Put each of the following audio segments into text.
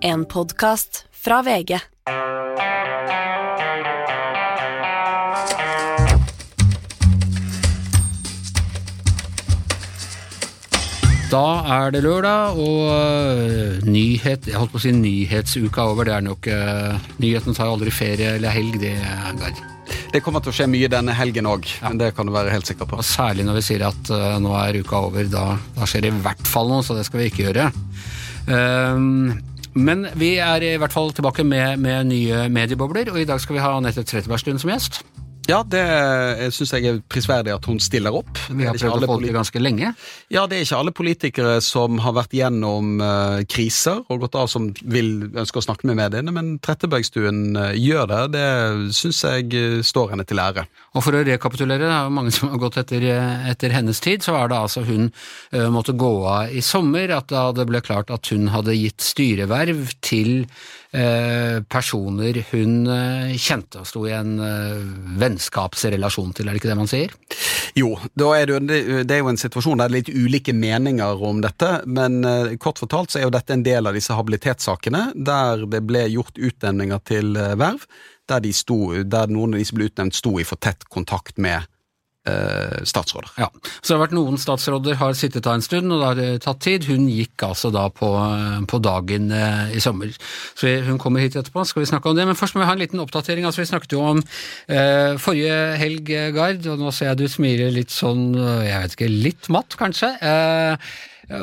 En podkast fra VG. Da er det lørdag, og øh, nyhet, jeg holdt på å si nyhetsuka over. Det er nok uh, Nyhetene tar aldri ferie eller helg, det, Gard. Det kommer til å skje mye denne helgen òg, det kan du være helt sikker på. Og særlig når vi sier at uh, nå er uka over, da, da, skjer det i hvert fall noe, så det skal vi ikke gjøre. Uh, men vi er i hvert fall tilbake med, med nye mediebobler, og i dag skal vi ha Anette Trettebergstuen som gjest. Ja, det syns jeg er prisverdig at hun stiller opp. Vi har prøvd å få det ganske lenge. Ja, det er ikke alle politikere som har vært gjennom uh, kriser og gått av som vil ønske å snakke med mediene, men Trettebergstuen uh, gjør det. Det syns jeg uh, står henne til ære. Og for å rekapitulere, det er jo mange som har gått etter, etter hennes tid, så var det altså hun måtte gå av i sommer, at da det ble klart at hun hadde gitt styreverv til personer hun kjente og sto i en vennskapsrelasjon til, er det ikke det man sier? Jo, er det, det, er jo en situasjon der det er litt ulike meninger om dette, men kort fortalt så er jo dette en del av disse habilitetssakene der det ble gjort utnevninger til verv, der, de sto, der noen av de som ble utnevnt sto i for tett kontakt med Eh, statsråder. Ja, Så det har vært noen statsråder har sittet av en stund, og det har tatt tid. Hun gikk altså da på, på dagen eh, i sommer. Så hun kommer hit etterpå, skal vi snakke om det. Men først må vi ha en liten oppdatering. Altså Vi snakket jo om eh, forrige helg, Gard, og nå ser jeg du smiler litt sånn, jeg vet ikke, litt matt kanskje, eh,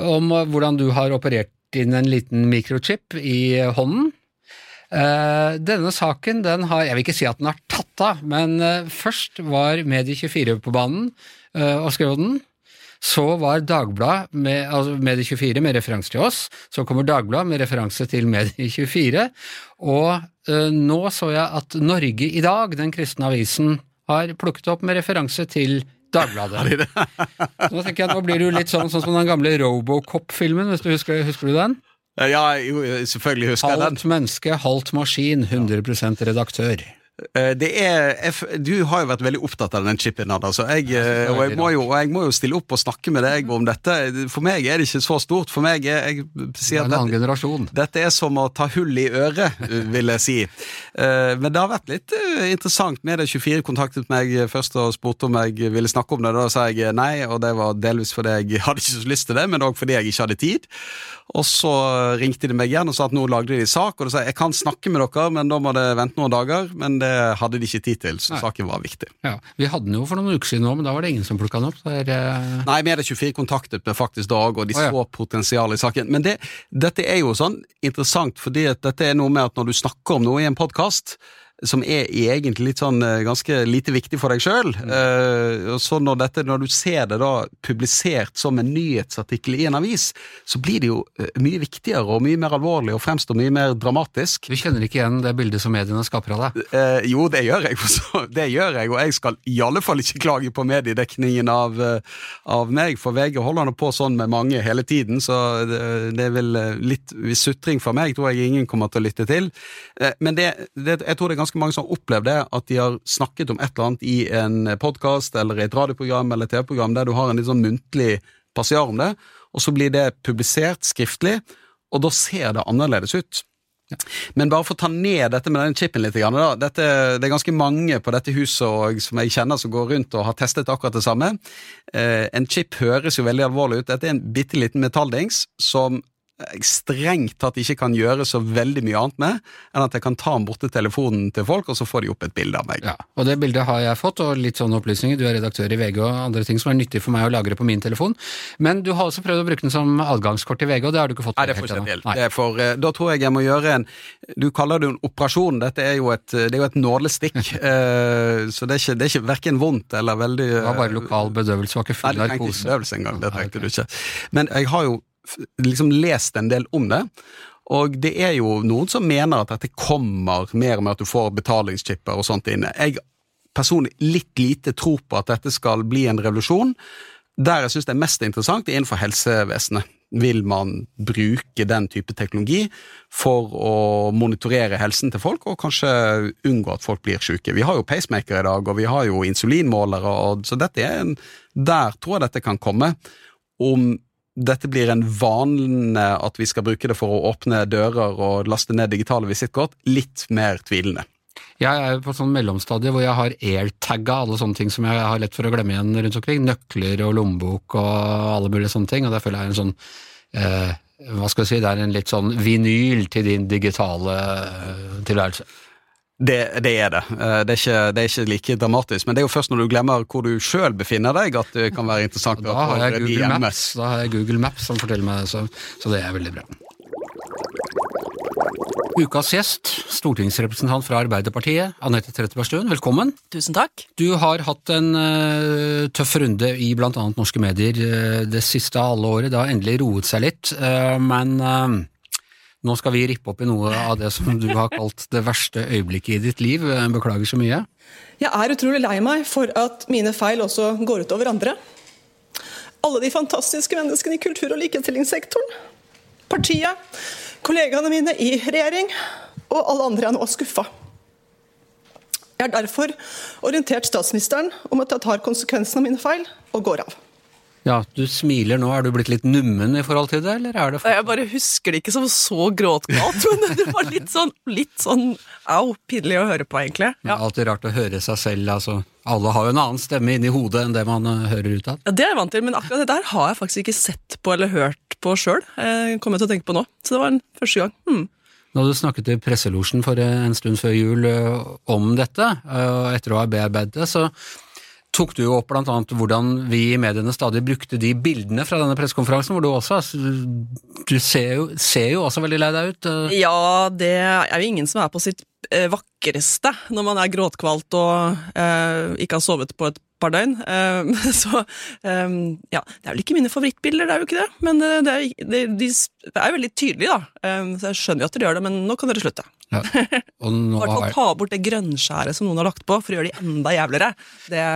om hvordan du har operert inn en liten mikrochip i hånden. Uh, denne saken den har Jeg vil ikke si at den har tatt av, men uh, først var Medie24 på banen uh, og skrev den. Så var Dagbladet med, altså Medie24 med referanse til oss. Så kommer Dagbladet med referanse til Medie24. Og nå så jeg at Norge i dag, den kristne avisen, har plukket opp med referanse til Dagbladet. nå tenker jeg, nå blir det jo litt sånn, sånn som den gamle Robocop-filmen, hvis du husker, husker du den? Ja, jo, selvfølgelig husker jeg den. Halvt menneske, halvt maskin, 100% redaktør. Eh, det er, du har jo vært veldig opptatt av den chipen, altså. jeg, eh, og, jeg må jo, jeg må jo stille opp og snakke med deg om dette. For meg er det ikke så stort. For meg er, jeg sier at dette, generasjon. dette er som å ta hull i øret, vil jeg si. Eh, men det har vært litt interessant. Medie24 kontaktet meg først og spurte om jeg ville snakke om det. Da sa jeg nei, og det var delvis fordi jeg hadde ikke så lyst til det, men òg fordi jeg ikke hadde tid. Og så ringte de meg igjen og sa at nå lagde de sak, og de sa jeg kan snakke med dere, men da må det vente noen dager. men det hadde de ikke tid til, så Nei. saken var viktig. Ja, Vi hadde den jo for noen uker siden òg, men da var det ingen som plukka den opp. Der, uh... Nei, Medie24 kontaktet meg faktisk Dag, og de oh, ja. så potensial i saken. Men det, dette er jo sånn interessant, fordi dette er noe med at når du snakker om noe i en podkast, som er egentlig litt sånn eh, ganske lite viktig for deg sjøl. Mm. Uh, så når, dette, når du ser det da publisert som en nyhetsartikkel i en avis, så blir det jo uh, mye viktigere og mye mer alvorlig og fremstår mye mer dramatisk. Du kjenner ikke igjen det bildet som mediene skaper av deg? Uh, jo, det gjør jeg. det gjør jeg, og jeg skal i alle fall ikke klage på mediedekningen av, av meg, for VG holder nå på sånn med mange hele tiden, så det, det er vel litt sutring fra meg, tror jeg ingen kommer til å lytte til. men det, det, jeg tror det er ganske mange som har opplevd det, at de har snakket om et eller annet i en podkast eller i et radioprogram eller TV-program der du har en litt sånn muntlig passiar om det, og så blir det publisert skriftlig, og da ser det annerledes ut. Ja. Men bare for å ta ned dette med den chipen litt. Da. Dette, det er ganske mange på dette huset og, som jeg kjenner som går rundt og har testet akkurat det samme. Eh, en chip høres jo veldig alvorlig ut. Dette er en bitte liten metalldings som strengt tatt ikke kan gjøre så veldig mye annet med enn at jeg kan ta den borte telefonen til folk, og så får de opp et bilde av meg. Ja, og det bildet har jeg fått, og litt sånne opplysninger. Du er redaktør i VG og andre ting som er nyttig for meg å lagre på min telefon. Men du har også prøvd å bruke den som adgangskort i VG, og det har du ikke fått Nei, det får ikke helt ennå. for, eh, da tror jeg jeg må gjøre en Du kaller det en operasjon, dette er jo et, det er jo et nålestikk. Eh, så det er ikke, det er ikke verken vondt eller veldig Det var bare lokal bedøvelse, var ikke full narkose. Nei, du trengte ikke bedøvelse engang, det trengte du ikke. Men jeg har jo liksom lest en del om det. Og det er jo noen som mener at dette kommer mer med at du får betalingschipper og sånt inne. Jeg personlig litt lite tror på at dette skal bli en revolusjon. Der jeg syns det er mest interessant, er innenfor helsevesenet. Vil man bruke den type teknologi for å monitorere helsen til folk, og kanskje unngå at folk blir syke? Vi har jo pacemaker i dag, og vi har jo insulinmålere, og, så dette er en, der tror jeg dette kan komme. Om dette blir en vane at vi skal bruke det for å åpne dører og laste ned digitale visittkort, litt mer tvilende. Jeg er på sånn mellomstadie hvor jeg har airtagga alle sånne ting som jeg har lett for å glemme igjen rundt omkring. Nøkler og lommebok og alle mulige sånne ting, og der føler jeg en sånn eh, Hva skal jeg si, det er en litt sånn vinyl til din digitale eh, tilværelse. Det, det, er det. Eh, det er, ikke, det er, ikke, like dramatisk. Men det er jo først når du glemmer hvor du sjøl befinner deg, at det kan være interessant. Da har, jeg Google Maps, da har jeg Google Maps som forteller meg det, så, så det er veldig bra. Ukas gjest, stortingsrepresentant fra Arbeiderpartiet, Anette Trettebergstuen, velkommen. Tusen takk. Du har hatt en uh, tøff runde i bl.a. norske medier uh, det siste halve året. Det har endelig roet seg litt, uh, men nå skal vi rippe opp i noe av det som du har kalt det verste øyeblikket i ditt liv. Beklager så mye. Jeg er utrolig lei meg for at mine feil også går ut over andre. Alle de fantastiske menneskene i kultur- og likestillingssektoren. Partiet, kollegaene mine i regjering og alle andre er nå skuffa. Jeg har derfor orientert statsministeren om at jeg tar konsekvensen av mine feil og går av. Ja, Du smiler nå. Er du blitt litt nummen i forhold til det, eller er det for... Jeg bare husker det ikke som så gråtgalt, men det var litt sånn, litt sånn au, pinlig å høre på, egentlig. Ja. Men alltid rart å høre seg selv, altså. Alle har jo en annen stemme inni hodet enn det man uh, hører ut av. Ja, Det er jeg vant til, men akkurat det der har jeg faktisk ikke sett på eller hørt på sjøl. Kommer jeg til å tenke på nå. Så det var en første gang. Hmm. Når du snakket i presselosjen for en stund før jul om dette, og etter å ha bearbeidet det, så tok du jo opp annet hvordan vi i mediene stadig brukte de bildene fra denne pressekonferansen, hvor du også Du ser jo, ser jo, også veldig lei deg ut. Eh. Ja, det er jo ingen som er på sitt eh, vakreste når man er gråtkvalt og eh, ikke har sovet på et par døgn. Eh, så eh, ja, det er vel ikke mine favorittbilder, det er jo ikke det. Men det, det, er, det, de er jo veldig tydelige, da. Eh, så jeg skjønner jo at dere gjør det, men nå kan dere slutte. Ja. Og nå har... Ta bort det grønnskjæret som noen har lagt på, for å gjøre de enda jævligere. Det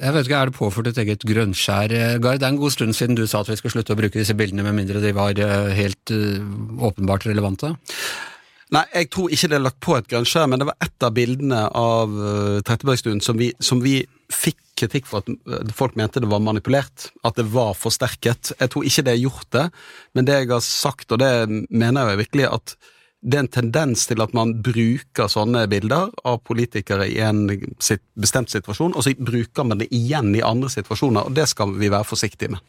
jeg vet ikke, Er det påført et eget grønnskjær, eh, Gard? Det er en god stund siden du sa at vi skal slutte å bruke disse bildene med mindre de var eh, helt uh, åpenbart relevante? Nei, jeg tror ikke det er lagt på et grønnskjær, men det var ett av bildene av Trettebergstuen som, som, vi fikk kritikk for at folk mente det var manipulert. At det var forsterket. Jeg tror ikke det er gjort det, men det jeg har sagt, og det mener jeg virkelig, at det er en tendens til at man bruker sånne bilder av politikere i en bestemt situasjon, og så bruker man det igjen i andre situasjoner, og det skal vi være forsiktige med.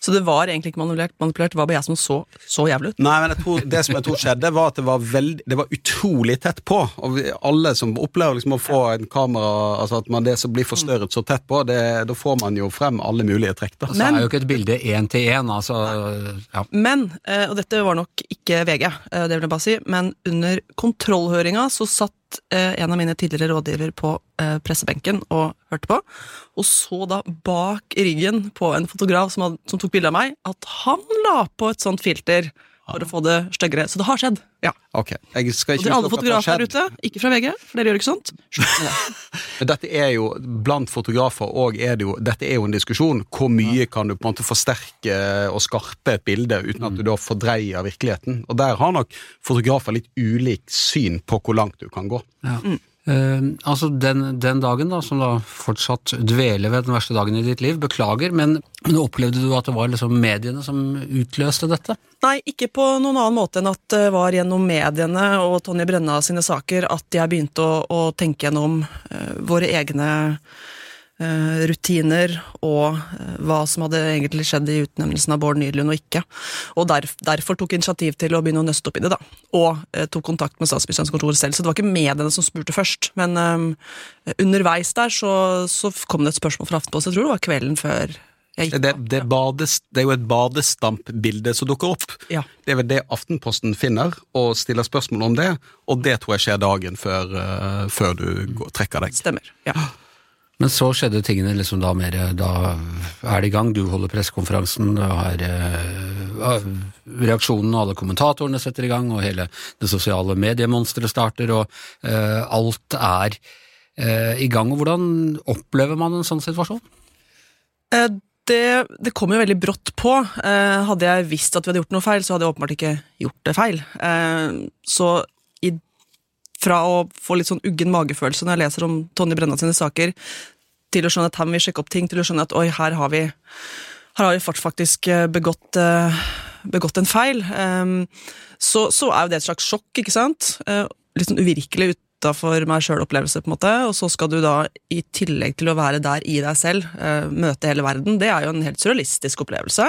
Så det var egentlig ikke manipulert, manipulert det var bare jeg som så så jævlig ut? Nei, men jeg tror, det som jeg tror skjedde, var at det var, veld, det var utrolig tett på. Og vi, alle som opplever liksom å få en kamera, altså at man det som blir forstørret så tett på, det, da får man jo frem alle mulige trekk. da. Så er jo ikke et bilde én til én, altså. Ja. Men, eh, og dette var nok ikke VG, eh, det vil jeg bare si, men under kontrollhøringa så satt eh, en av mine tidligere rådgiver på eh, pressebenken og hørte på, og så da bak ryggen på en fotograf som, hadde, som tok bilde av meg, at han la på et sånt filter for å få det styggere. Så det har skjedd. ja. Ok. Jeg skal ikke og til alle fotografer der ute, ikke fra VG, for dere gjør ikke sånt. Men dette er jo, Blant fotografer og er det jo, dette er jo en diskusjon. Hvor mye kan du på en måte forsterke og skarpe et bilde uten at du da fordreier virkeligheten? Og Der har nok fotografer litt ulik syn på hvor langt du kan gå. Ja. Mm. Uh, altså den, den, dagen, da, som da fortsatt dveler ved den verste dagen i ditt liv, beklager, men, opplevde du at det var liksom mediene som utløste dette? Nei, ikke på noen annen måte enn at det var gjennom mediene og Tonje Brenna sine saker at jeg begynte å, å tenke gjennom uh, våre egne Eh, rutiner og eh, hva som hadde egentlig skjedd i utnevnelsen av Bård Nydlund og ikke. Og derf, derfor tok initiativ til å begynne å nøste opp i det, da. Og eh, tok kontakt med statsministerens kontor selv. Så det var ikke mediene som spurte først. Men um, underveis der så, så, kom det et spørsmål fra Aftenposten, jeg tror det var kvelden før det, det, bades, det, er jo et badestampbilde som dukker opp. Ja. Det er vel det Aftenposten finner, og stiller spørsmål om det. Og det tror jeg skjer dagen før, uh, før du går, trekker deg. Stemmer, ja. Men så skjedde tingene liksom da mer Da er det i gang, du holder pressekonferansen, har uh, reaksjonen, alle kommentatorene setter i gang, og hele det sosiale mediemonsteret starter, og uh, alt er uh, i gang. Og hvordan opplever man en sånn situasjon? Det, det kom jo veldig brått på. hadde jeg visst at vi hadde gjort noe feil, så hadde jeg åpenbart ikke gjort det feil. så fra å få litt sånn uggen magefølelse når jeg leser om Tonje Brenna sine saker, til å skjønne at her må vi sjekke opp ting, til å skjønne at oi, her har vi her har vi faktisk eh, begått, eh, begått en feil, ehm, så, så, er jo det et slags sjokk, ikke sant? Eh, litt sånn uvirkelig utafor meg sjøl-opplevelse, på en måte, og så skal du da, i tillegg til å være der i deg selv, møte hele verden. Det er jo en helt surrealistisk opplevelse,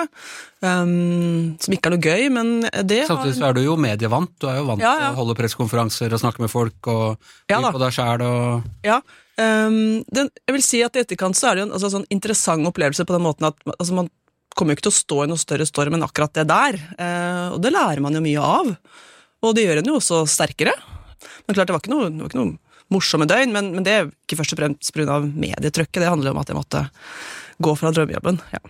um, som ikke er noe gøy, men det Samtidig så er du jo medievant, du er jo vant ja, ja. til å holde pressekonferanser og snakke med folk og by ja, på deg sjæl og Ja, Um, den, jeg vil si at I etterkant så er det jo en altså, sånn interessant opplevelse på den måten at altså, man kommer jo ikke til å stå i noe større storm enn akkurat det der. Uh, og det lærer man jo mye av. Og det gjør en jo også sterkere. Men klart, det var ikke noe, det var ikke noe morsomme døgn, men, men, det er ikke først og fremst pga. medietrykket. Det handler om at jeg måtte gå fra drømmejobben. Ja.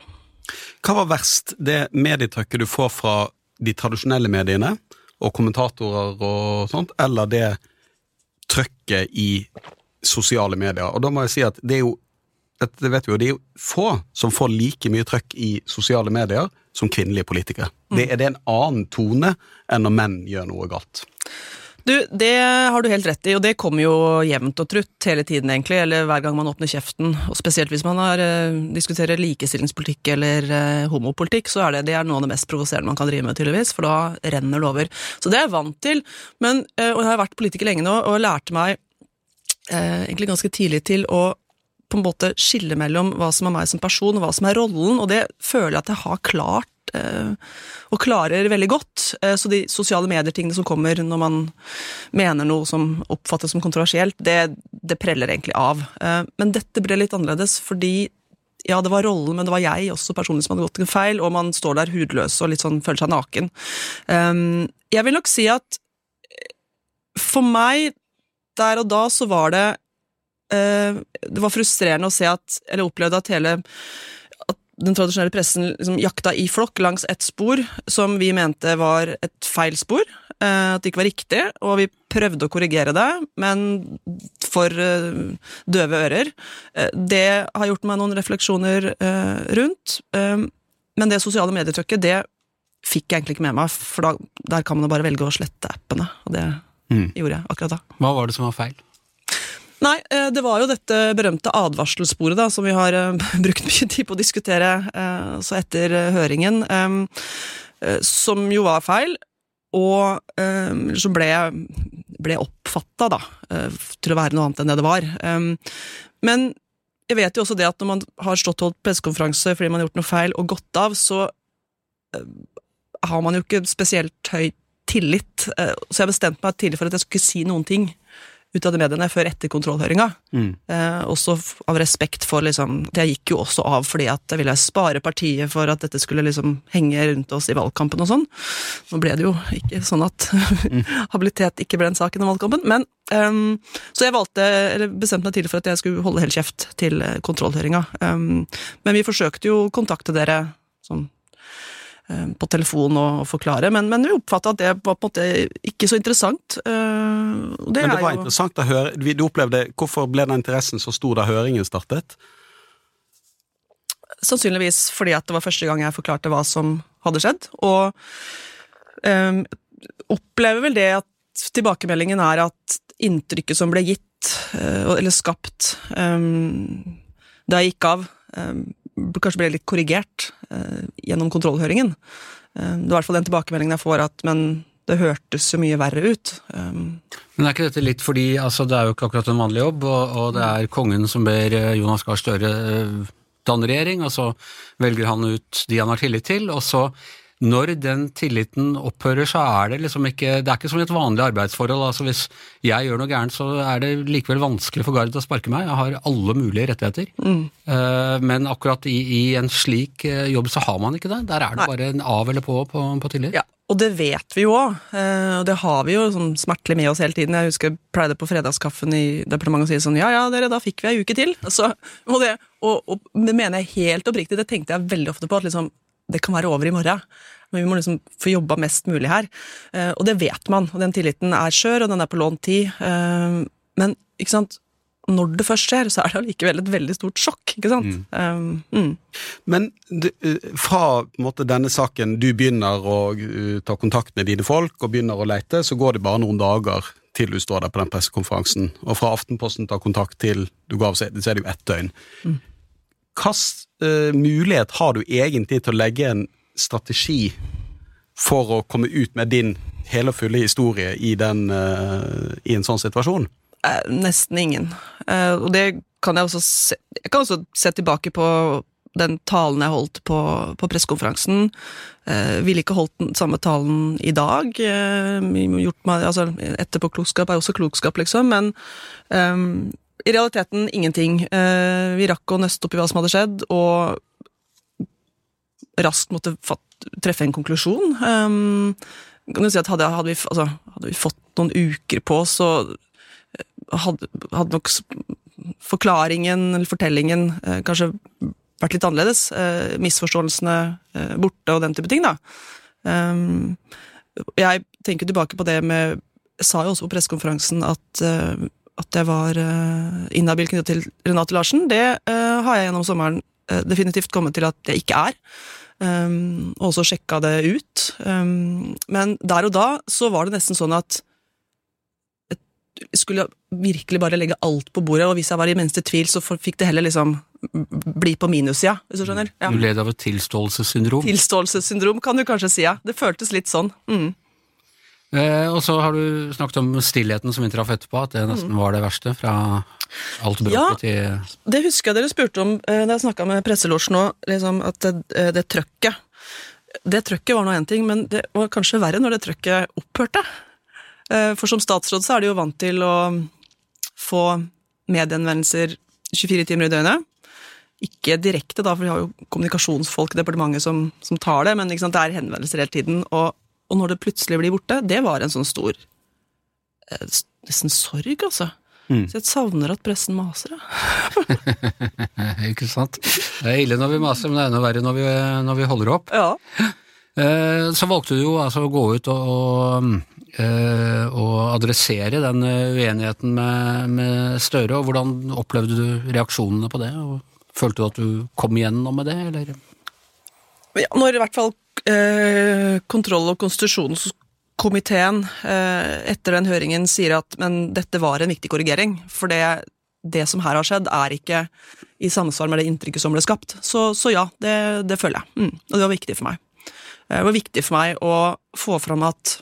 Hva var verst, det medietrykket du får fra de tradisjonelle mediene og kommentatorer og sånt, eller det trykket i sosiale medier. Og da må jeg si at det er jo det vet vi jo, det er jo få som får like mye trøkk i sosiale medier som kvinnelige politikere. Mm. Det, er det en annen tone enn når menn gjør noe galt? Du, Det har du helt rett i, og det kommer jo jevnt og trutt hele tiden, egentlig, eller hver gang man åpner kjeften. Og spesielt hvis man har, uh, diskuterer likestillingspolitikk eller uh, homopolitikk, så er det, det er noe av det mest provoserende man kan drive med, tydeligvis, for da renner det over. Så det er jeg vant til. Men, uh, og jeg har vært politiker lenge nå, og lærte meg eh, egentlig ganske tidlig til å på en måte skille mellom hva som er meg som person, og hva som er rollen, og det føler jeg at jeg har klart eh, og klarer veldig godt. Eh, så de sosiale medier-tingene som kommer når man mener noe som oppfattes som kontroversielt, det, det preller egentlig av. Eh, men dette ble litt annerledes fordi ja, det var rollen, men det var jeg også personlig som hadde gått en feil, og man står der hudløs og litt sånn føler seg naken. Jeg vil nok si at for meg der og da så var det Det var frustrerende å se at Eller opplevde at hele at den tradisjonelle pressen liksom jakta i flokk langs et spor som vi mente var et feil spor. Uh, at det ikke var riktig, og vi prøvde å korrigere det, men for uh, døve ører. det har gjort meg noen refleksjoner rundt. men det sosiale medietrykket, det fikk jeg egentlig ikke med meg, for da, der kan man jo bare velge å slette appene. og det mm. gjorde jeg akkurat da. Hva var det som var feil? Nei, eh, det var jo dette berømte advarselsporet da, som vi har uh, brukt mye tid på å diskutere uh, så etter høringen, um, som jo var feil, og som ble, ble oppfatta da, til å være noe annet enn det det var. Um, men jeg vet jo også det at når man har stått og holdt pressekonferanse fordi man har gjort noe feil og gått av, så har man jo ikke spesielt høy tillit. Eh, så jeg bestemte meg tidlig for at jeg skulle ikke si noen ting ut av de mediene før etter kontrollhøringa. Mm. Eh, også av respekt for liksom Jeg gikk jo også av fordi at jeg ville spare partiet for at dette skulle liksom henge rundt oss i valgkampen og sånn. Nå ble det jo ikke sånn at mm. habilitet ikke ble en sak i valgkampen, men um, Så jeg valgte, eller bestemte meg tidlig for at jeg skulle holde helt kjeft til eh, kontrollhøringa. Um, men vi forsøkte jo å kontakte dere sånn på telefon og, forklare, men, men vi oppfatta at det var på en måte ikke så interessant. Det men det var jo... interessant å høre. Du opplevde, Hvorfor ble den interessen så stor da høringen startet? Sannsynligvis fordi at det var første gang jeg forklarte hva som hadde skjedd. Og um, opplever vel det at tilbakemeldingen er at inntrykket som ble gitt, uh, eller skapt, um, da jeg gikk av, um, kanskje ble litt korrigert eh, gjennom kontrollhøringen. Eh, det er i hvert fall den tilbakemeldingen jeg får, at men det hørtes så mye verre ut. Um, men er ikke dette litt fordi altså, det er jo ikke akkurat en vanlig jobb, og, og det er kongen som ber eh, Jonas Gahr Støre danne regjering, og så velger han ut de han har tillit til, og så når den tilliten opphører, så er det liksom ikke Det er ikke som i et vanlig arbeidsforhold. altså Hvis jeg gjør noe gærent, så er det likevel vanskelig for Gard å sparke meg. Jeg har alle mulige rettigheter. Mm. Uh, men akkurat i, i, en slik uh, jobb så har man ikke det. Der er det Nei. bare en av eller på på, på tillit. Ja. Og det vet vi jo òg, eh, og det har vi jo sånn smertelig med oss hele tiden. Jeg husker jeg pleide på fredagskaffen i departementet å si sånn ja ja, dere, da fikk vi ei uke til. Så, og, det, og, og, det mener jeg helt oppriktig, det tenkte jeg veldig ofte på. at liksom, det kan være over i morgen. Men vi må liksom få jobba mest mulig her. Eh, og det vet man, og den tilliten er skjør, og den er på lånt tid. Eh, men ikke sant, når det først skjer, så er det allikevel et veldig stort sjokk. ikke sant? Mm. Um, mm. Men fra måte, denne saken, du begynner å ta kontakt med dine folk og begynner å leite, så går det bare noen dager til du står der på den pressekonferansen. Og fra Aftenposten tar kontakt til du ga av seg, så er det jo ett døgn. Mm. Hvilken mulighet har du egentlig til å legge en strategi for å komme ut med din hele og fulle historie i, den, eh, i en sånn situasjon? Eh, nesten ingen. Eh, og det kan jeg også se Jeg kan også se tilbake på den talen jeg holdt på, på pressekonferansen. Eh, ville ikke holdt den samme talen i dag. Eh, gjort meg, altså, Etterpåklokskap er også klokskap, liksom, men eh, i realiteten ingenting. Eh, vi rakk å nøste opp i hva som hadde skjedd, og raskt måtte treffe en konklusjon. Um, kan du si at hadde, hadde, vi, altså, hadde, vi, fått noen uker på så hadde, hadde nok forklaringen eller fortellingen eh, kanskje vært litt annerledes. Eh, misforståelsene eh, borte og den type ting, da. Jeg tenker tilbake på det med Jeg sa jo også på pressekonferansen at, at jeg var uh, inhabil knyttet til Renate Larsen. Det uh, har jeg gjennom sommeren definitivt kommet til at jeg ikke er. Um, og også sjekka det ut. Um, men der og da så var det nesten sånn at jeg skulle virkelig bare legge alt på bordet, og hvis jeg var i minste tvil, så fikk det heller liksom bli på minussida, hvis du skjønner. Ja. Du led av et tilståelsessyndrom? Tilståelsessyndrom, kan du kanskje si, ja. Det føltes litt sånn. Mm. Eh, og så har du snakket om stillheten som vi traff etterpå, at det nesten mm. var det verste fra alt bråket ja, til Det husker jeg dere spurte om eh, da jeg snakka med presselosjen nå, liksom at det, eh, det trøkket Det trøkket var nå én ting, men det var kanskje verre når det trøkket opphørte. Eh, for som statsråd så er de jo vant til å få mediehenvendelser 24 timer i døgnet. Ikke direkte, da, for vi har jo kommunikasjonsfolk i departementet som, som tar det, men det er henvendelser hele tiden. Og, og, når det plutselig blir borte, det var en sånn stor eh, Nesten sorg, altså. Mm. Så jeg savner at pressen maser, da. Ikke sant. Det er ille når vi maser, men det er enda verre når vi, når vi holder opp. Ja. Eh, så valgte du jo altså å gå ut og, og, eh, og adressere den uenigheten med, med, Støre, og hvordan opplevde du reaksjonene på det? Og følte du at du kom igjennom med det, eller? Ja, når i hvert fall eh, kontroll- og konstitusjonskomiteen eh, etter den høringen sier at men dette var en viktig korrigering, for det, det som her har skjedd, er ikke i samsvar med det inntrykket som ble skapt. Så, så ja, det, det, føler jeg. Mm, og det var viktig for meg. Det var viktig for meg å få fram at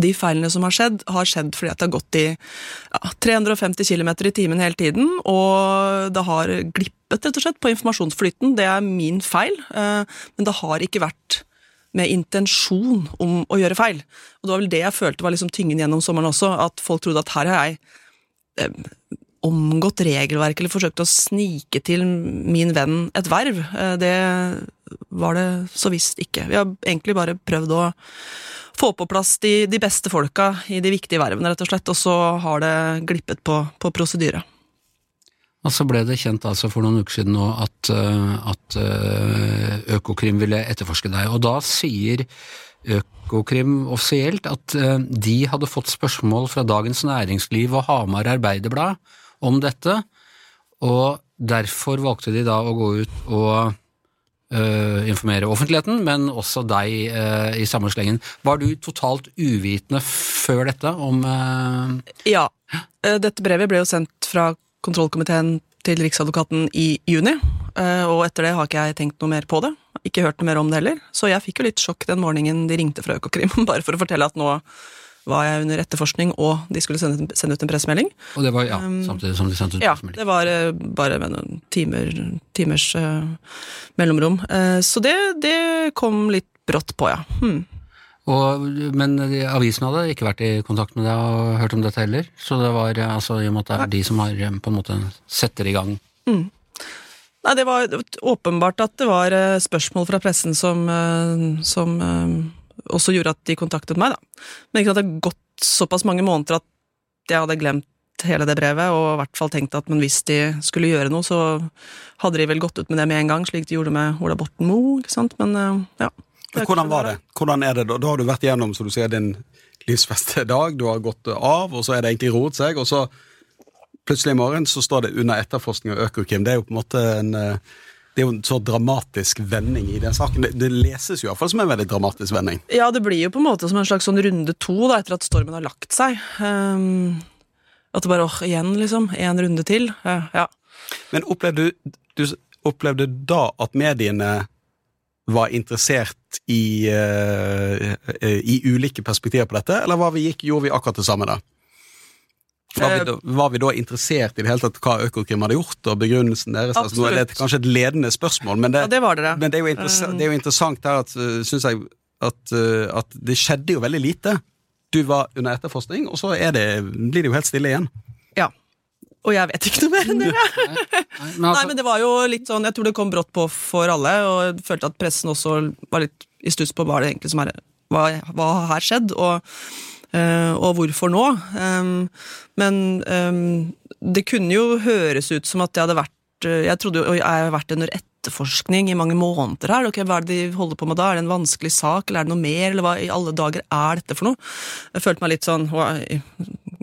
de feilene som har skjedd, har skjedd fordi det har gått i ja, 350 km i timen hele tiden, og det har glippet rett og slett på informasjonsflyten. Det er min feil, eh, men det har ikke vært med intensjon om å gjøre feil. Og det var vel det jeg følte var liksom tyngen gjennom sommeren også, at folk trodde at her har jeg eh, omgått regelverket eller forsøkt å snike til min venn et verv. Eh, det var det så visst ikke. Vi har egentlig bare prøvd å få på plass de, de beste folka i de viktige vervene, rett og slett, og så har det glippet på, på prosedyre. Og så ble det kjent altså for noen uker siden nå at, eh, at eh, Økokrim ville etterforske deg, og da sier Økokrim offisielt at de hadde fått spørsmål fra Dagens Næringsliv og Hamar Arbeiderblad om dette, og derfor valgte de da å gå ut og uh, informere offentligheten, men også deg uh, i samme slengen. Var du totalt uvitende før dette om uh... Ja. Dette brevet ble jo sendt fra kontrollkomiteen til Riksadvokaten i juni, og etter det har ikke jeg tenkt noe mer på det. Ikke hørt noe mer om det heller. Så jeg fikk jo litt sjokk den morgenen de ringte fra Økokrim, bare for å fortelle at nå var jeg under etterforskning, og de skulle sende, sende ut en pressemelding. Og det var ja, um, samtidig som de sendte ut ja, pressemelding? Ja, det var uh, bare med noen timer, timers uh, mellomrom. Uh, så det, det, kom litt brått på, ja. Hmm. Og, men avisen hadde ikke vært i kontakt med deg og hørt om dette heller? Så det var altså i og med at det er de som har på en måte setter i gang? Mm. Nei, det var åpenbart at det var spørsmål fra pressen som, som også gjorde at de kontaktet meg, da. Men ikke sant, det har gått såpass mange måneder at jeg hadde glemt hele det brevet, og i hvert fall tenkt at men hvis de skulle gjøre noe, så hadde de vel gått ut med det med en gang, slik de gjorde med Ola Borten Moe, ikke sant, men eh, ja. Hvordan var det? Hvordan er det da? Da har du vært gjennom, som du sier, din livsbeste dag, du har gått av, og så er det egentlig roet seg, og så plutselig i morgen så står det under etterforskning av Økokrim. Det er jo på en måte en uh, det er jo en så dramatisk vending i den saken. Det, det leses jo iallfall som en veldig dramatisk vending. Ja, det blir jo på en måte som en slags sånn runde to da, etter at stormen har lagt seg. Um, at det bare åh, igjen, liksom. Én runde til. Uh, ja. Men opplevde du du opplevde da at mediene var interessert i, uh, i ulike perspektiver på dette, eller var vi, gikk, gjorde vi akkurat det samme da? Var vi, da, var vi, da, interessert i det hele tatt hva Økokrim hadde gjort, og begrunnelsen deres? Altså, nå er det kanskje et ledende spørsmål, men det, ja, det, det. Men det er, det er jo interessant her at, synes jeg, at, at det skjedde jo veldig lite. Du var under etterforskning, og så det, blir det jo helt stille igjen. Ja. Og jeg vet ikke noe mer enn det. Nei, men det var jo litt sånn, Jeg tror det kom brått på for alle, og jeg følte at pressen også var litt i stuss på hva det egentlig som er, hva, hva har skjedd. og og hvorfor nå? Men det kunne jo høres ut som at jeg hadde vært uh, Jeg trodde jo jeg har vært under etterforskning i mange måneder her. Okay, hva er det de holder på med da? Er det en vanskelig sak, eller er det noe mer? Eller hva i alle dager er dette for noe? Jeg følte meg litt sånn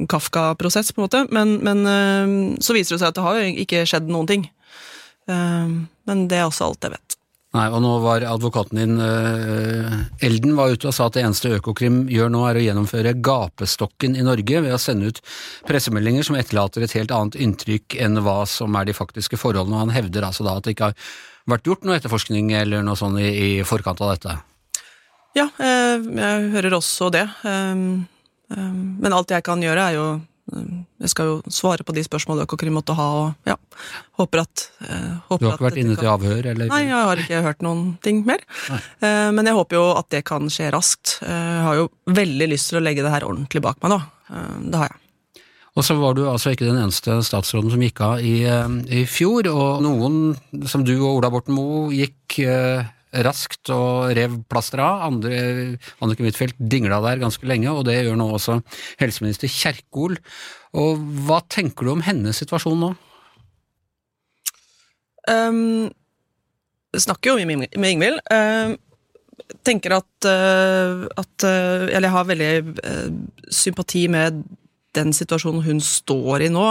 Kafka-prosess, på en måte. Men, men så viser det seg at det har jo ikke skjedd noen ting. men det er også alt jeg vet. Nei, og nå var advokaten din, uh, Elden, var ute og sa at det eneste Økokrim gjør nå, er å gjennomføre gapestokken i Norge ved å sende ut pressemeldinger som etterlater et helt annet inntrykk enn hva som er de faktiske forholdene. Og han hevder altså da at det ikke har vært gjort noe etterforskning eller noe sånt i, i forkant av dette. Ja, jeg, jeg hører også det. Um, um, men alt jeg kan gjøre, er jo jeg skal jo svare på de spørsmålene Økokrim måtte ha, og ja, håper at eh, håper Du har ikke vært inne til avhør, eller? Nei, jeg har ikke hørt noen ting mer. Eh, men jeg håper jo at det kan skje raskt. Eh, jeg har jo veldig lyst til å legge det her ordentlig bak meg nå. Eh, det har jeg. Og så var du altså ikke den eneste statsråden som gikk av i, eh, i fjor, og noen, som du og Ola Borten Moe, gikk raskt og rev plaster av. Andre, Anniken Huitfeldt dingla der ganske lenge, og det gjør nå også helseminister Kjerkol. Og hva tenker du om hennes situasjon nå? Um, snakker jo mye med Ingvild. Uh, tenker at, uh, at uh, Eller jeg har veldig uh, sympati med den situasjonen hun står i nå,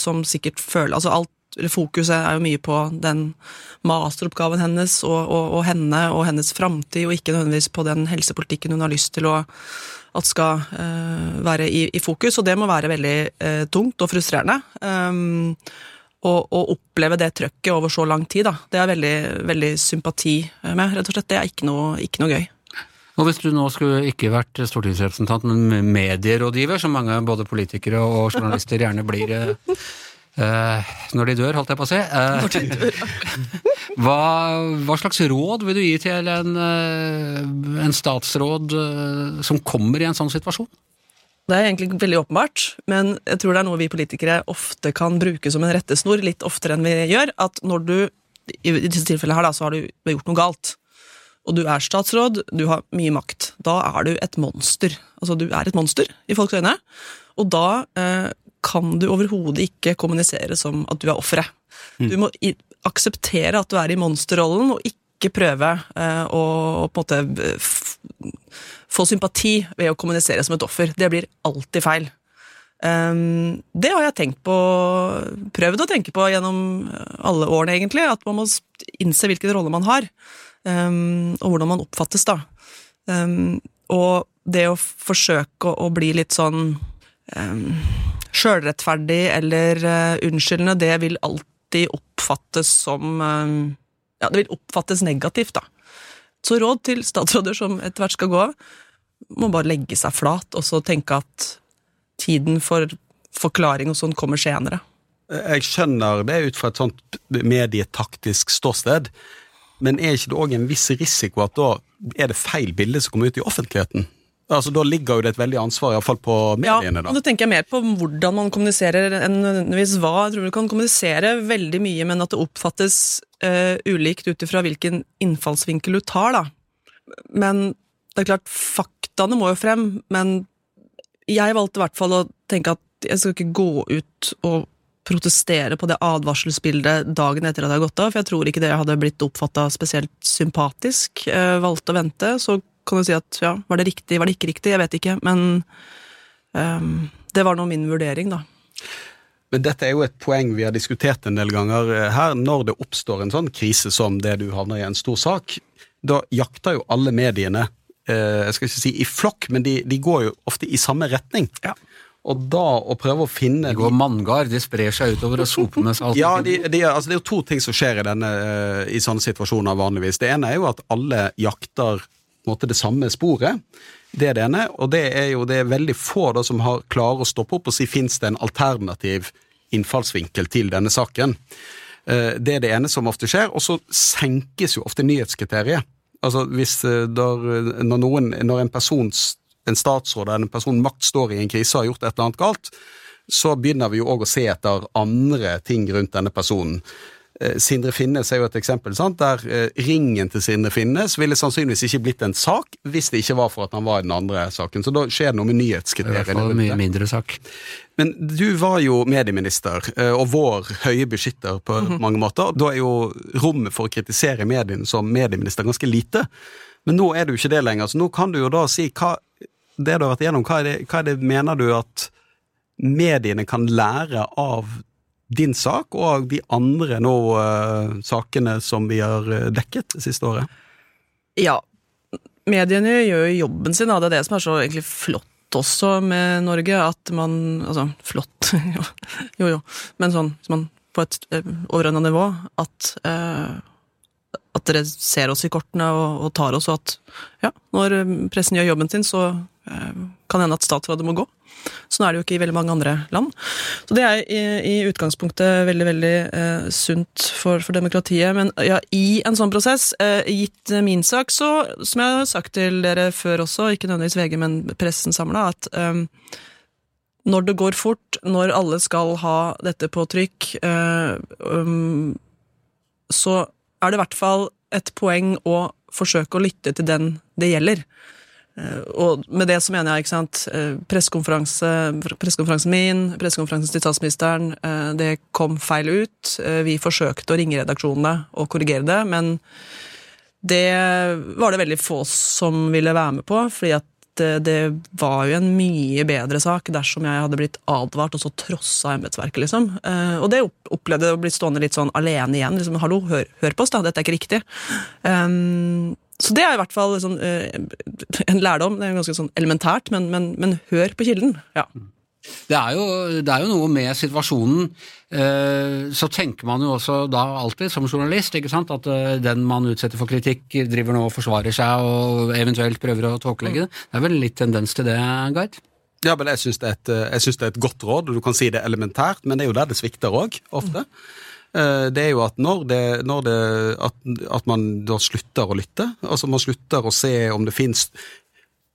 som sikkert føler Altså alt Fokuset er jo mye på den masteroppgaven hennes og, og, og henne og hennes framtid, og ikke nødvendigvis på den helsepolitikken hun har lyst til å, at skal uh, være i, i, fokus. Og det må være veldig uh, tungt og frustrerende. Um, oppleve det trøkket over så lang tid, da. Det er veldig, veldig sympati med, rett og slett. Det er ikke noe, ikke noe gøy. Og Hvis du nå skulle ikke vært stortingsrepresentant, men medierådgiver, som mange både politikere og journalister gjerne blir, eh, når de dør, holdt jeg på å si. Uh, hva, hva, slags råd vil du gi til en, uh, en statsråd som kommer i en sånn situasjon? Det er egentlig veldig åpenbart, men jeg tror det er noe vi politikere ofte kan bruke som en rettesnor, litt oftere enn vi gjør. At når du, i disse tilfellene her, da, så har du gjort noe galt. Og du er statsråd, du har mye makt. Da er du et monster. Altså, du er et monster i folks øyne. Og da kan du overhodet ikke kommunisere som at du er offeret. Mm. Du må akseptere at du er i monsterrollen, og ikke prøve uh, å, på en måte få sympati ved å kommunisere som et offer. Det blir alltid feil. Um, det har jeg tenkt på, prøvd å tenke på gjennom alle årene, egentlig. At man må innse hvilken rolle man har, um, og hvordan man oppfattes, da. Um, og det å forsøke å, å bli litt sånn sjølrettferdig eller uh, unnskyldende, det vil alltid oppfattes som uh, Ja, det vil oppfattes negativt, da. Så råd til statsråder som etter hvert skal gå av, må bare legge seg flat og så tenke at tiden for forklaring og sånn kommer senere. Jeg skjønner det ut fra et sånt medietaktisk ståsted, men er ikke det òg en viss risiko at da er det feil bilde som kommer ut i offentligheten? Altså, Da ligger jo det et veldig ansvar, iallfall på mediene. Ja, og da tenker jeg mer på hvordan man kommuniserer enn nødvendigvis hva. Jeg tror du kan kommunisere veldig mye, men at det oppfattes uh, ulikt ut ifra hvilken innfallsvinkel du tar, da. Men det er klart, faktaene må jo frem, men jeg valgte i hvert fall å tenke at jeg skal ikke gå ut og protestere på det advarselsbildet dagen etter at jeg har gått av, for jeg tror ikke det hadde blitt oppfatta spesielt sympatisk. Jeg valgte å vente, så kan du si at ja, var det riktig, var det ikke riktig, jeg vet ikke, men um, det var nå min vurdering, da. Men dette er jo et poeng vi har diskutert en del ganger her. Når det oppstår en sånn krise som det du havner i en stor sak, da jakter jo alle mediene eh, jeg skal ikke si i flokk, men de, de går jo ofte i samme retning. Ja. Og da å prøve å finne De går manngard, de sprer seg utover og soper med salt. Ja, de, de, altså det er jo to ting som skjer i, denne, eh, i sånne situasjoner vanligvis. Det ene er jo at alle jakter måte, det samme sporet. Det er det ene. Og det er jo det er veldig få da, som har klarer å stoppe opp og si fins det en alternativ innfallsvinkel til denne saken. Eh, Det er det ene som ofte skjer. Og så senkes jo ofte nyhetskriteriet. Altså hvis eh, der, når, noen, når en person, en statsråd eller en person makt står i en krise og har gjort et eller annet galt, så begynner vi jo òg å se etter andre ting rundt denne personen. Eh, Sindre Finnes er jo et eksempel, sant? der eh, ringen til Sindre Finnes ville sannsynligvis ikke blitt en sak hvis det ikke var for at han var i den andre saken. Så da skjer det noe med er i hvert fall en mye mindre sak. Men du var jo medieminister, eh, og vår høye beskytter på mange måter. Da er jo rommet for å kritisere mediene som medieminister ganske lite. Men nå er det jo ikke det lenger, så nå kan du jo da si hva det du har vært igjennom, hva er det, hva er det mener du at mediene kan lære av din sak og de andre nå uh, sakene som vi har eh, dekket det siste året? Ja, mediene gjør jo jobben sin, da. det er det som er så flott også med Norge, at man Altså, flott, jo, jo, men sånn, man på et eh, overordna nivå, at eh, at dere ser oss i kortene og, og tar oss, og at ja, når eh, pressen gjør jobben sin, så eh, kan det hende at statsrådet må gå. Sånn er det jo ikke i veldig mange andre land. Så det er i, i utgangspunktet veldig veldig eh, sunt for, for demokratiet. Men ja, i en sånn prosess, eh, gitt min sak, så som jeg har sagt til dere før også, ikke nødvendigvis VG, men pressen samla, at eh, når det går fort, når alle skal ha dette på trykk, eh, um, så er det i hvert fall et poeng å forsøke å lytte til den det gjelder. Eh, Og med det så mener jeg, ikke sant, eh, pressekonferanse, pressekonferansen min, pressekonferansen til statsministeren, eh, det kom feil ut. Vi forsøkte å ringe redaksjonene og korrigere det, men det var det veldig få som ville være med på, fordi at det, det var jo en mye bedre sak dersom jeg hadde blitt advart og så trossa embetsverket, liksom. Eh, og det opplevde jeg å bli stående litt sånn alene igjen. liksom, Hallo, hør, hør på oss, da, dette er ikke riktig. Um, så det er i hvert fall liksom, eh, en lærdom. Det er ganske sånn elementært, men, men, men hør på kilden. Ja. Det er, jo, det er jo noe med situasjonen. Eh, så tenker man jo også da alltid, som journalist, ikke sant, at eh, den man utsetter for kritikk, driver nå og forsvarer seg og eventuelt prøver å tåkelegge det. Det er vel litt tendens til det, Gard? Ja, men jeg syns det, et, eh, det er et godt råd, og du kan si det elementært, men det er jo der det svikter òg, ofte. Eh, Det er jo at når det, når det at, at man da slutter å lytte, altså man slutter å se om det fins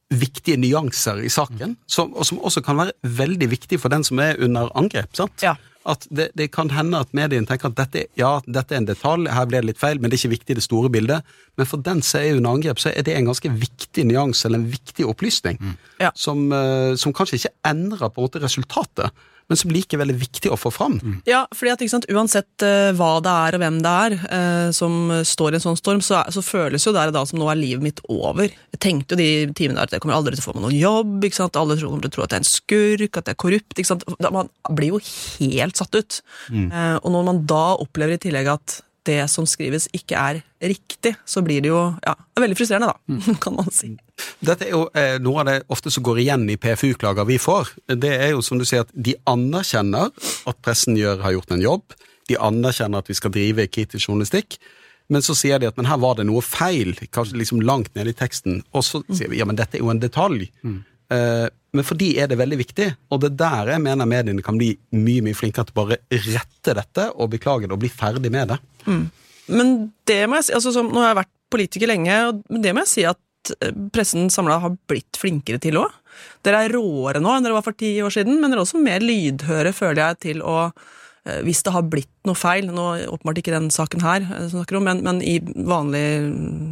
viktige nyanser i saken, som, og som også kan være veldig viktig for den som er under angrep. sant? Ja. At det, det kan hende at mediene tenker at dette, ja, dette er en detalj, her ble det litt feil, men det er ikke viktig i det store bildet. Men for den som er under angrep, så er det en ganske viktig nyanse, eller en viktig opplysning, Ja. som, eh, som kanskje ikke endrer på en måte resultatet, men som likevel er viktig å få fram. Ja, fordi at sant, uansett uh, hva det er og hvem det er uh, som står i en sånn storm, så, er, så føles jo der og da som nå er livet mitt over. Jeg tenkte jo de timene der at jeg kommer aldri til å få meg noen jobb, ikke sant? alle tror- kommer til å tro at jeg er en skurk, at jeg er korrupt. Ikke sant? Man blir jo helt satt ut. Eh, og når man da opplever i tillegg at det som skrives ikke er riktig, så blir det jo ja, det er veldig frustrerende, da, kan man si. Dette er jo eh, noe av det ofte som går igjen i PFU-klager vi får. Det er jo som du sier at de anerkjenner at pressen gjør, har gjort en jobb. De anerkjenner at vi skal drive kritisk journalistikk. Men så sier de at men her var det noe feil, kanskje liksom langt nede i teksten. Og så sier vi ja, men dette er jo en detalj. Eh, men for de er det veldig viktig, og det er der jeg mener mediene kan bli mye mye flinkere til å bare rette dette og beklage det og bli ferdig med det. Men det må jeg si, altså som, nå har jeg vært politiker lenge, og det må jeg si at eh, pressen samla har blitt flinkere til òg. Dere er råere nå enn dere var for ti år siden, men dere er også mer lydhøre, føler jeg, til å eh, hvis det har blitt noe feil, nå åpenbart ikke den saken her, eh, snakker om, men, men i vanlige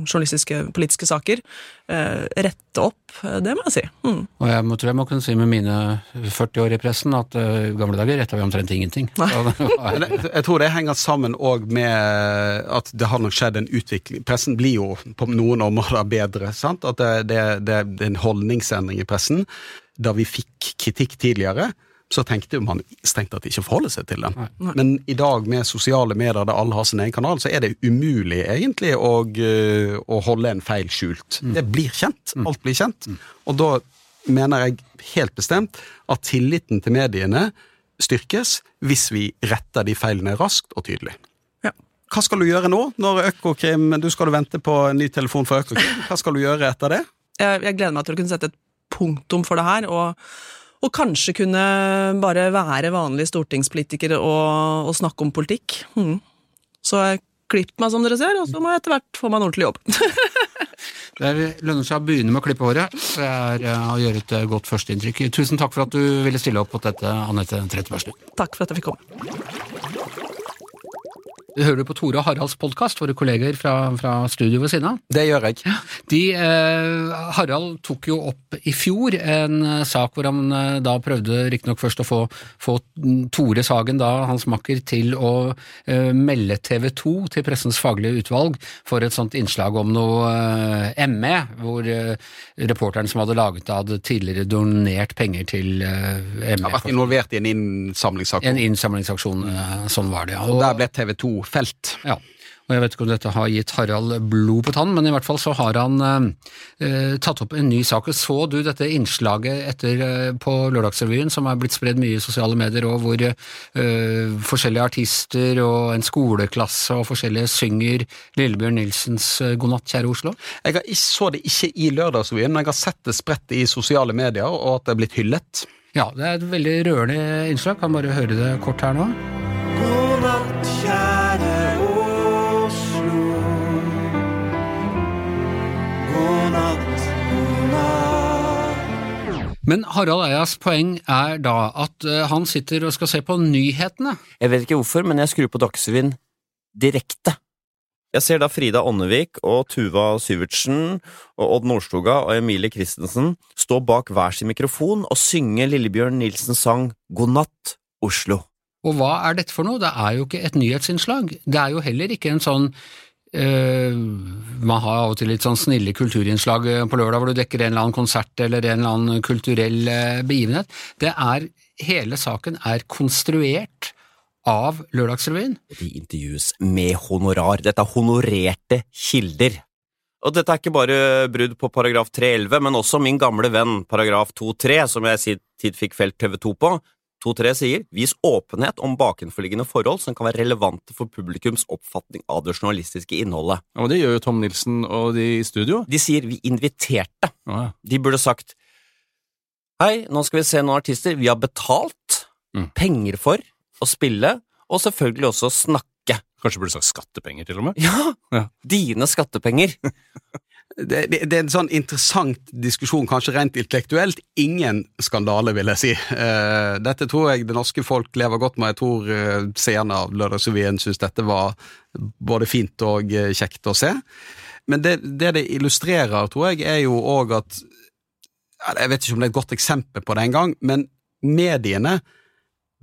journalistiske, politiske saker, eh, rette opp. eh, Det må jeg si. Mm. Og jeg må, tror jeg må kunne si med mine 40 år i pressen at eh, i gamle dager retta vi omtrent ingenting. Jeg, jeg tror det henger sammen òg med at det har nok skjedd en utvikling. Pressen blir jo på noen områder bedre. sant? At det, det, det, det er en holdningsendring i pressen. Da vi fikk kritikk tidligere, så tenkte man strengt tatt ikke forholde seg til den. Men i dag med sosiale medier der alle har sin egen kanal, så er det umulig egentlig å, eh, å holde en feil skjult. Det blir kjent. Alt blir kjent. Og da mener jeg helt bestemt at tilliten til mediene styrkes hvis vi retter de feilene raskt og tydelig. Ja. Hva skal du gjøre nå, når Økokrim Du skal vente på en ny telefon fra Økokrim. Hva skal du gjøre etter det? Jeg, jeg gleder meg til å kunne sette et punktum for det her, og, og kanskje kunne bare være vanlig stortingspolitiker og, og snakke om politikk. Mm. Så jeg klippet meg, som dere ser, og så må jeg etter hvert få meg en ordentlig jobb. Det lønner seg å begynne med å klippe håret. Det er eh, å gjøre et eh, godt førsteinntrykk. Tusen takk for at du ville stille opp på dette, Anette Trettebergstuen. Takk for at jeg fikk komme. Hører du på Tore og Haralds podkast, våre kolleger fra, fra studio ved siden av? Det gjør jeg. De, eh, Harald tok jo opp i fjor en eh, sak hvor han eh, da prøvde riktignok først å få, få Tore Sagen, da hans makker, til å eh, melde TV 2 til Pressens faglige utvalg for et sånt innslag om noe eh, ME, hvor eh, reporteren som hadde laget det, hadde tidligere donert penger til Jeg har vært involvert i en innsamlingsaksjon. En innsamlingsaksjon, sånn var det. ja. Og der ble TV 2 felt. Ja, og jeg vet ikke om dette har gitt Harald blod på tann, men i hvert fall så har han eh, eh, tatt opp en ny sak. Så du dette innslaget etter, eh, på Lørdagsrevyen som er blitt spredd mye i sosiale medier, og hvor eh, forskjellige artister og en skoleklasse og forskjellige synger Lillebjørn Nilsens Godnatt, God natt, kjære Oslo? Jeg så det ikke i Lørdagsrevyen, men jeg har sett det spredt i sosiale medier, og at det er blitt hyllet. Ja, det er et veldig rørende innslag. Kan bare høre det kort her nå. Men Harald Eias poeng er da at eh, han sitter og skal se på nyhetene. Jeg vet ikke hvorfor, men jeg skrur på Dagsrevyen direkte. Jeg ser da Frida Åndevik og Tuva Syvertsen og Odd Nordstoga og Emilie Christensen stå bak hver sin mikrofon og synge Lillebjørn Nilsens sang God natt, Oslo. Og hva er dette for noe? Det er jo ikke et nyhetsinnslag. Det er jo heller ikke en sånn Man har av og til litt sånn snille kulturinnslag eh, på lørdag hvor du dekker en eller annen konsert eller en eller annen kulturell eh, begivenhet. Det er Hele saken er konstruert av Lørdagsrevyen. De intervjues med honorar. Dette er honorerte kilder. Og dette er ikke bare brudd på paragraf 311, men også min gamle venn paragraf 2.3, som jeg i sin tid fikk felt TV2 på. 2.3 sier vis åpenhet om bakenforliggende forhold som kan være relevante for publikums oppfatning av det journalistiske innholdet. Ja, men Det gjør jo Tom Nilsen og de i studio. De sier vi inviterte. Ja. De burde sagt Hei, nå skal vi se noen artister. Vi har betalt Mm. penger for å spille, og selvfølgelig også snakke. Kanskje burde sagt skattepenger, til og med. Ja! Ja. Dine skattepenger. Det, det, det er en sånn interessant diskusjon, kanskje rent intellektuelt. Ingen skandale, vil jeg si. Uh, dette tror jeg det norske folk lever godt med. Jeg tror uh, seerne av Lørdagsrevyen syns dette var både fint og uh, kjekt å se. Men det, det det illustrerer, tror jeg, er jo òg at Jeg vet ikke om det er et godt eksempel på det engang, men mediene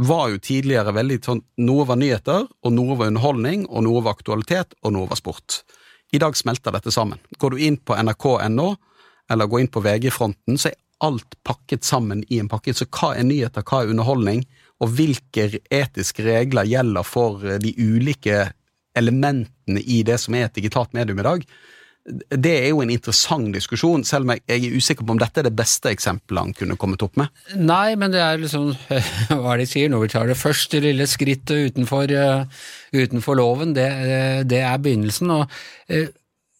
var jo tidligere veldig sånn Noe var nyheter, og noe var underholdning, og noe var aktualitet, og noe var sport. I dag smelter dette sammen. Går du inn på nrk.no, eller går inn på VG-fronten, så er alt pakket sammen i en pakke. Så hva er nyheter, hva er underholdning, og hvilke etiske regler gjelder for eh, de ulike elementene i det som er et digitalt medium i dag? Det er jo en interessant diskusjon, selv om jeg er usikker på om dette er det beste eksempelet han kunne kommet opp med. Nei, men det er liksom Hva er det de sier? Når vi tar det første lille skrittet utenfor, eh, utenfor loven, det, eh, det er begynnelsen. og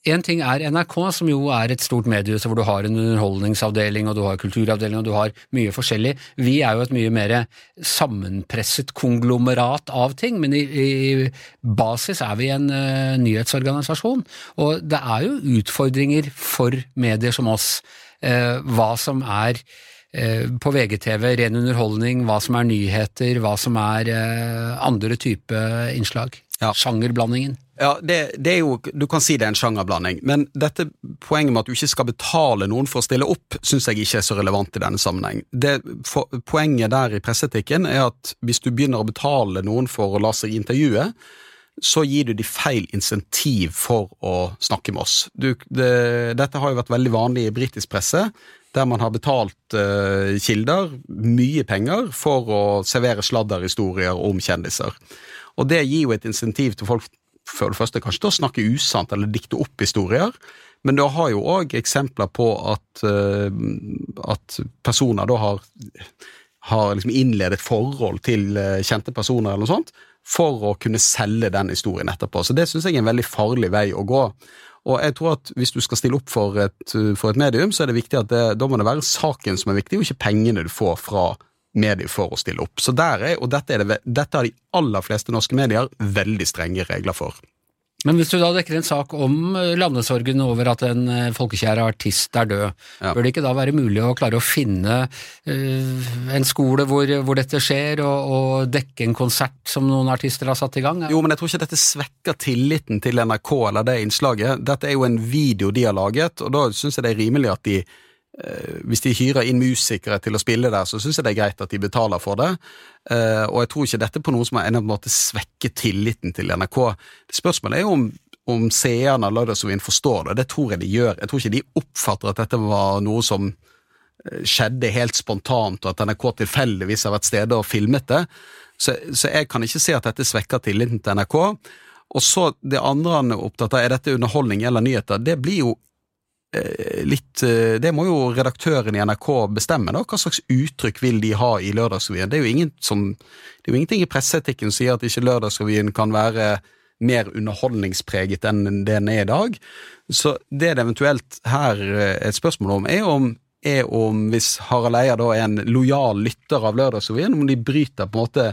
en ting er NRK, som jo er et stort mediehus hvor du har en underholdningsavdeling, og du har kulturavdeling, og du har mye forskjellig. Vi er jo et mye mer sammenpresset konglomerat av ting, men i, i basis er vi en uh, nyhetsorganisasjon. Og det er jo utfordringer for medier som oss, uh, hva som er eh, på VGTV, ren underholdning, hva som er nyheter, hva som er andre type innslag. Ja. Sjangerblandingen. Ja, det, det er jo, Du kan si det er en sjangerblanding, men dette poenget med at du ikke skal betale noen for å stille opp, syns jeg ikke er så relevant i denne sammenheng. Det, for, poenget der i presseetikken er at hvis du begynner å betale noen for å la seg intervjue, så gir du de feil insentiv for å snakke med oss. Du, det, dette har jo vært veldig vanlig i britisk presse, der man har betalt uh, kilder mye penger for å servere sladderhistorier om kjendiser. Og det gir jo et insentiv til folk for det første kanskje til å snakke usant eller dikte opp historier, Men du har jo òg eksempler på at, eh, at personer da har, har liksom innledet forhold til eh, kjente personer eller noe sånt, for å kunne selge den historien etterpå. Så det syns jeg er en veldig farlig vei å gå. Og jeg tror at hvis du skal stille opp for et, for et medium, så er det viktig at det, da må det være saken som er viktig, og ikke pengene du får fra mediet for å stille opp. Så der er, og dette, er det, dette har de aller fleste norske medier veldig strenge regler for. Men hvis du da dekker en sak om eh, landesorgen over at en folkekjære artist er død, Ja. bør det ikke da være mulig å klare å finne uh, en skole hvor, hvor dette skjer, og, og dekke en konsert som noen artister har satt i gang? Jo, men jeg tror ikke dette svekker tilliten til NRK eller det innslaget. Dette er jo en video de har laget, og da syns jeg det er rimelig at de eh, hvis de hyrer inn musikere til å spille der, så syns jeg det er greit at de betaler for det. Eh, og jeg tror ikke dette på noen som har måte svekket tilliten til NRK. Spørsmålet er jo om, om seerne av Lørdagsrevyen forstår det. Det tror jeg de gjør. Jeg tror ikke de oppfatter at dette var noe som eh, skjedde helt spontant, og at NRK tilfeldigvis har vært stede og filmet det. Så, så jeg kan ikke se at dette svekker tilliten til NRK. Og så det andre han er opptatt av, er dette underholdning eller nyheter? Det blir jo eh, litt eh, Det må jo redaktøren i NRK bestemme, da. Hva slags uttrykk vil de ha i Lørdagsrevyen? Det er jo ingen som, det er jo ingenting i presseetikken som sier at ikke Lørdagsrevyen kan være mer underholdningspreget enn det den er i dag. Så det det eventuelt her eh, er et spørsmål om, er om er om hvis Harald Eia da er en lojal lytter av Lørdagsrevyen, om de bryter på en måte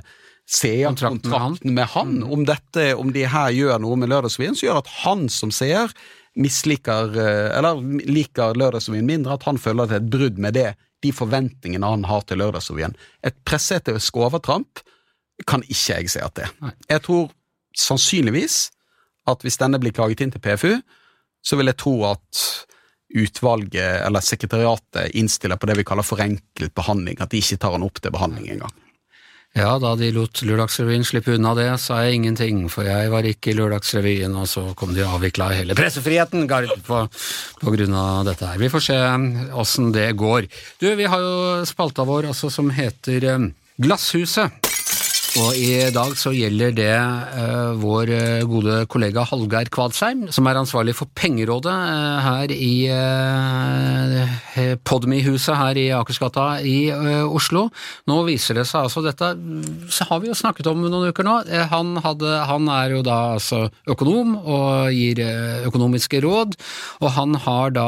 Kontrakten med han. seerkontrakten med han. Om, dette, om de her gjør noe med Lørdagsrevyen som gjør at han som seer misliker, eh, eller liker Lørdagsrevyen mindre, at han føler at det er et brudd med det, de forventningene han har til Lørdagsrevyen. Et presseetisk overtramp kan ikke jeg se at det er. Jeg tror sannsynligvis at hvis denne blir klaget inn til PFU, så vil jeg tro at utvalget eller sekretariatet innstiller på det vi kaller forenklet behandling, at de ikke tar han opp til behandling engang. Ja, da de lot Lørdagsrevyen slippe unna det, sa jeg ingenting, for jeg var ikke i Lørdagsrevyen, og så kom de og avvikla hele pressefriheten på, på grunn av dette her. Vi får se åssen det går. Du, vi har jo spalta vår altså, som heter eh, Glasshuset. Og i dag så gjelder det uh, vår eh, gode kollega Hallgeir Kvadsheim, som er ansvarlig for pengerådet uh, her i uh, Podme-huset her i Akersgata i Oslo. Nå viser det seg altså dette så har vi jo snakket om noen uker nå. Han, hadde, han er jo da altså økonom og gir økonomiske råd, og han har da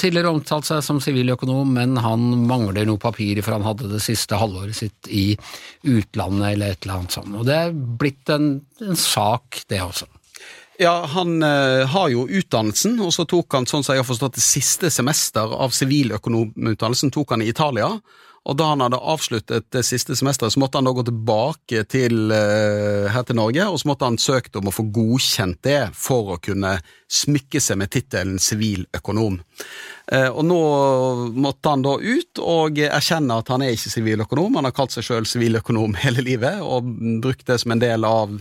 tidligere omtalt seg som siviløkonom, men han mangler noe papir, for han hadde det siste halvåret sitt i utlandet eller et eller annet sånt. Og det er blitt en, en sak, det også. Ja, han eh, har jo utdannelsen, og så tok han, sånn som jeg har forstått, det siste semester av siviløkonomutdannelsen tok han i Italia. Og da han hadde avsluttet det siste semesteret, så måtte han da gå tilbake til, eh, her til Norge, og så måtte han søkt om å få godkjent det for å kunne smykke seg med tittelen siviløkonom. Eh, og nå måtte han da ut og erkjenne at han er ikke siviløkonom. Han har kalt seg sjøl siviløkonom hele livet, og brukt det som en del av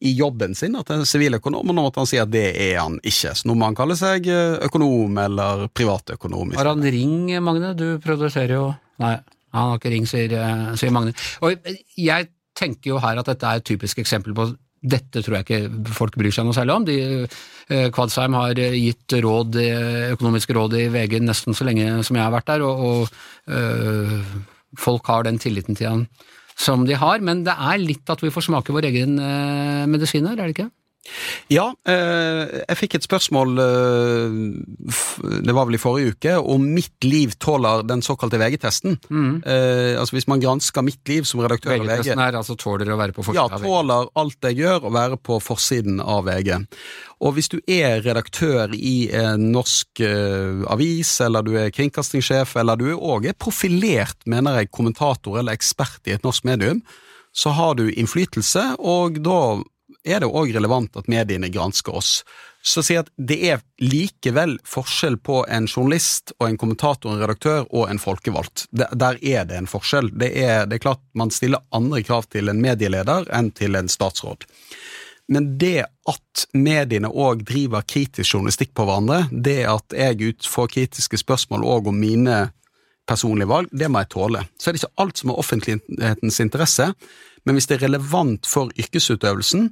i jobben sin at han er siviløkonom, og nå måtte han si at det er han ikke. Så nå må han kalle seg eh, økonom eller privatøkonom. Har han ring, Magne? Du produserer jo Nei, han har ikke ring, sier, eh, sier Magne. Og jeg tenker jo her at dette er et typisk eksempel på dette tror jeg ikke folk bryr seg noe særlig om. De, eh, Kvadsheim har gitt råd, eh, økonomiske råd i VG nesten så lenge som jeg har vært der, og, og øh, folk har den tilliten til han som de har. Men det er litt at vi får smake vår egen medisin her, er det ikke? Ja, eh, jeg fikk et spørsmål, eh, det var vel i forrige uke, om mitt liv tåler den såkalte VG-testen. Eh, altså hvis man gransker mitt liv som redaktør av VG. VG-testen her altså tåler å være på forsiden av VG. Ja, tåler alt jeg gjør å være på forsiden av VG. Og hvis du er redaktør i en norsk avis, eller du er kringkastingssjef, eller du òg er profilert, mener jeg, kommentator eller ekspert i et norsk medium, så har du innflytelse, og da er det òg relevant at mediene gransker oss. Så si at det er likevel forskjell på en journalist og en kommentator, en redaktør og en folkevalgt. Der, er det en forskjell. Det er, det er klart man stiller andre krav til en medieleder enn til en statsråd. Men det at mediene òg driver kritisk journalistikk på hverandre, det at jeg får kritiske spørsmål òg om mine personlige valg, det må jeg tåle. Så er det ikke alt som er offentlighetens interesse, men hvis det er relevant for yrkesutøvelsen,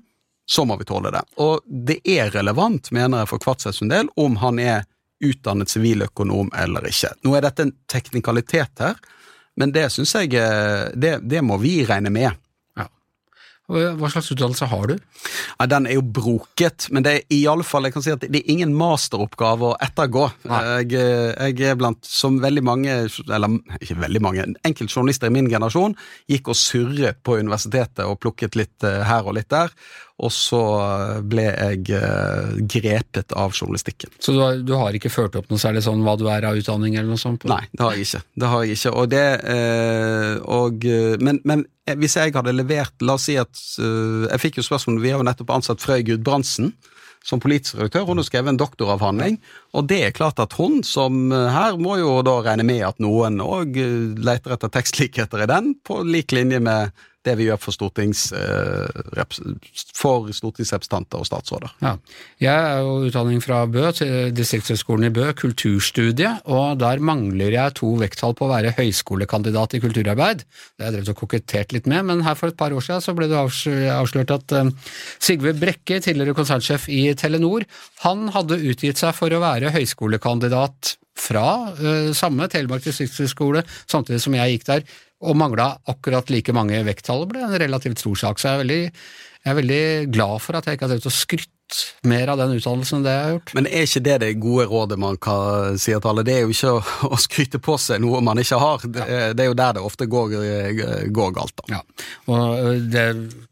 så må vi tåle det. Og det er relevant, mener jeg for Kvartseth sin del, om han er utdannet siviløkonom eller ikke. Nå er dette en teknikalitet her, men det syns jeg eh, det, det må vi regne med. Og Hva slags utdannelse har du? Ja, den er jo broket, men det er i alle fall, jeg kan si at det er ingen masteroppgave å ettergå. Jeg, jeg er blant, som veldig mange, eller ikke veldig mange, enkelte journalister i min generasjon, gikk og surret på universitetet og plukket litt eh, her og litt der, og så ble jeg eh, grepet av journalistikken. Så du har, du har ikke ført opp noe særlig sånn hva du er av utdanning eller noe sånt? Nei, det har jeg ikke. Det har jeg ikke. Og det, eh, og, eh, men, men hvis jeg hadde levert La oss si at Jeg fikk jo spørsmål Vi har jo nettopp ansatt Frøy Gudbrandsen som politisk redaktør. Hun har skrevet en doktoravhandling. Og det er klart at hun som her må jo da regne med at noen òg leter etter tekstlikheter i den, på lik linje med det vi gjør for, stortings, eh, for stortingsrepresentanter og statsråder. Ja. Jeg er jo utdanning fra Bø til Distriktshøgskolen i Bø, kulturstudie, og der mangler jeg to vekttall på å være høyskolekandidat i kulturarbeid. Det har jeg drevet og kokettert litt med, men her for et par år siden så ble det avslørt at eh, Sigve Brekke, tidligere konsernsjef i Telenor, han hadde utgitt seg for å være høyskolekandidat fra uh, samme Telemark distriktshøgskole, samtidig som jeg gikk der, og mangla akkurat like mange vekttall. Ble en relativt stor sak, så jeg er veldig, jeg er veldig glad for at jeg ikke har drevet og skrytt mer av den utdannelsen enn det jeg har gjort. Men er ikke det det gode rådet man kan si til alle? Det er jo ikke å, å skryte på seg noe man ikke har. Det, er- det er jo der det ofte går, går galt. da. Ja, og ø, det,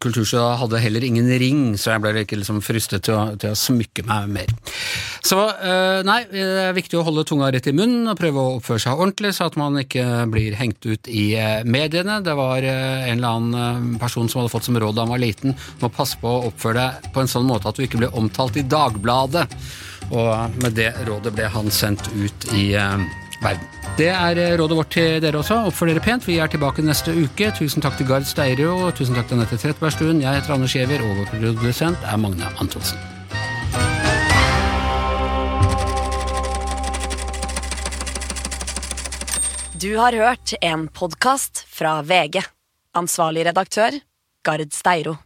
Kulturstudiet hadde heller ingen ring, så jeg ble ikke liksom frystet til å, til å smykke meg mer. Så nei, det er viktig å holde tunga rett i munnen og prøve å oppføre seg ordentlig, så at man ikke blir hengt ut i mediene. Det var en eller annen person som hadde fått som råd da han var liten, må passe på å oppføre deg på en sånn måte at du ikke blir omtalt i Dagbladet. Og med det rådet ble han sendt ut i ø, verden. Det er eh, rådet vårt til dere også. Oppfør dere pent. Vi er tilbake neste uke. Tusen takk til Gard Steiro, tusen takk til Anette Trettebergstuen. Jeg heter Anders Giæver, og vår produsent er Magne Antonsen. Du har hørt en podkast fra VG. Ansvarlig redaktør, Gard Steiro.